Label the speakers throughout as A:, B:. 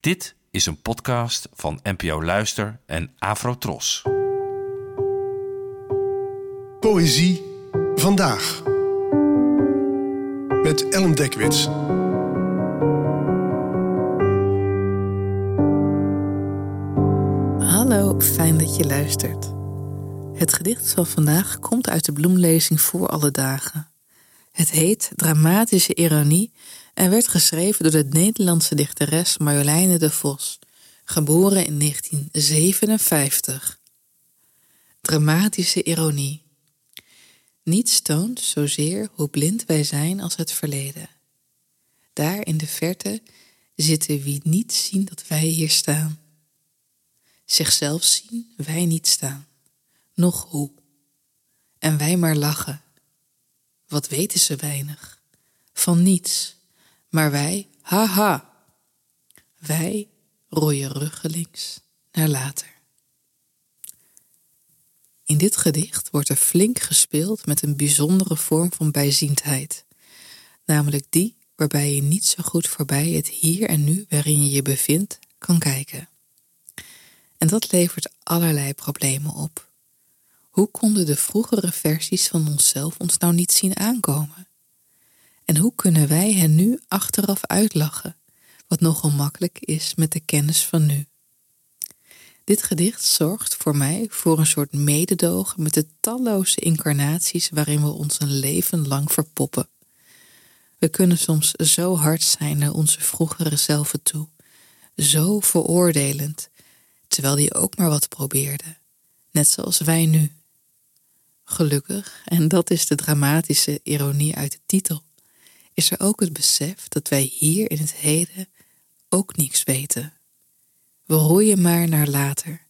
A: Dit is een podcast van NPO Luister en Afrotros.
B: Poëzie vandaag. Met Ellen Dekwits.
C: Hallo, fijn dat je luistert. Het gedicht van vandaag komt uit de bloemlezing voor alle dagen. Het heet Dramatische Ironie en werd geschreven door de Nederlandse dichteres Marjoleine de Vos, geboren in 1957. Dramatische ironie. Niets toont zozeer hoe blind wij zijn als het verleden. Daar in de verte zitten wie niet zien dat wij hier staan. Zichzelf zien wij niet staan, nog hoe. En wij maar lachen. Wat weten ze weinig? Van niets. Maar wij, haha. Wij rooien ruggelings naar later. In dit gedicht wordt er flink gespeeld met een bijzondere vorm van bijziendheid, namelijk die waarbij je niet zo goed voorbij het hier en nu waarin je je bevindt kan kijken. En dat levert allerlei problemen op. Hoe konden de vroegere versies van onszelf ons nou niet zien aankomen? En hoe kunnen wij hen nu achteraf uitlachen, wat nogal makkelijk is met de kennis van nu? Dit gedicht zorgt voor mij voor een soort mededogen met de talloze incarnaties waarin we ons een leven lang verpoppen. We kunnen soms zo hard zijn naar onze vroegere zelven toe, zo veroordelend, terwijl die ook maar wat probeerde, net zoals wij nu. Gelukkig, en dat is de dramatische ironie uit de titel, is er ook het besef dat wij hier in het heden ook niets weten. We roeien maar naar later,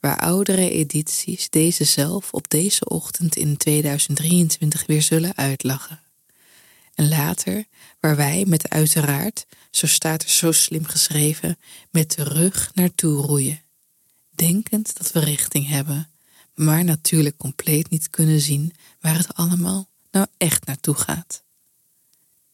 C: waar oudere edities deze zelf op deze ochtend in 2023 weer zullen uitlachen. En later, waar wij met uiteraard, zo staat er zo slim geschreven, met de rug naartoe roeien, denkend dat we richting hebben, maar natuurlijk compleet niet kunnen zien waar het allemaal nou echt naartoe gaat.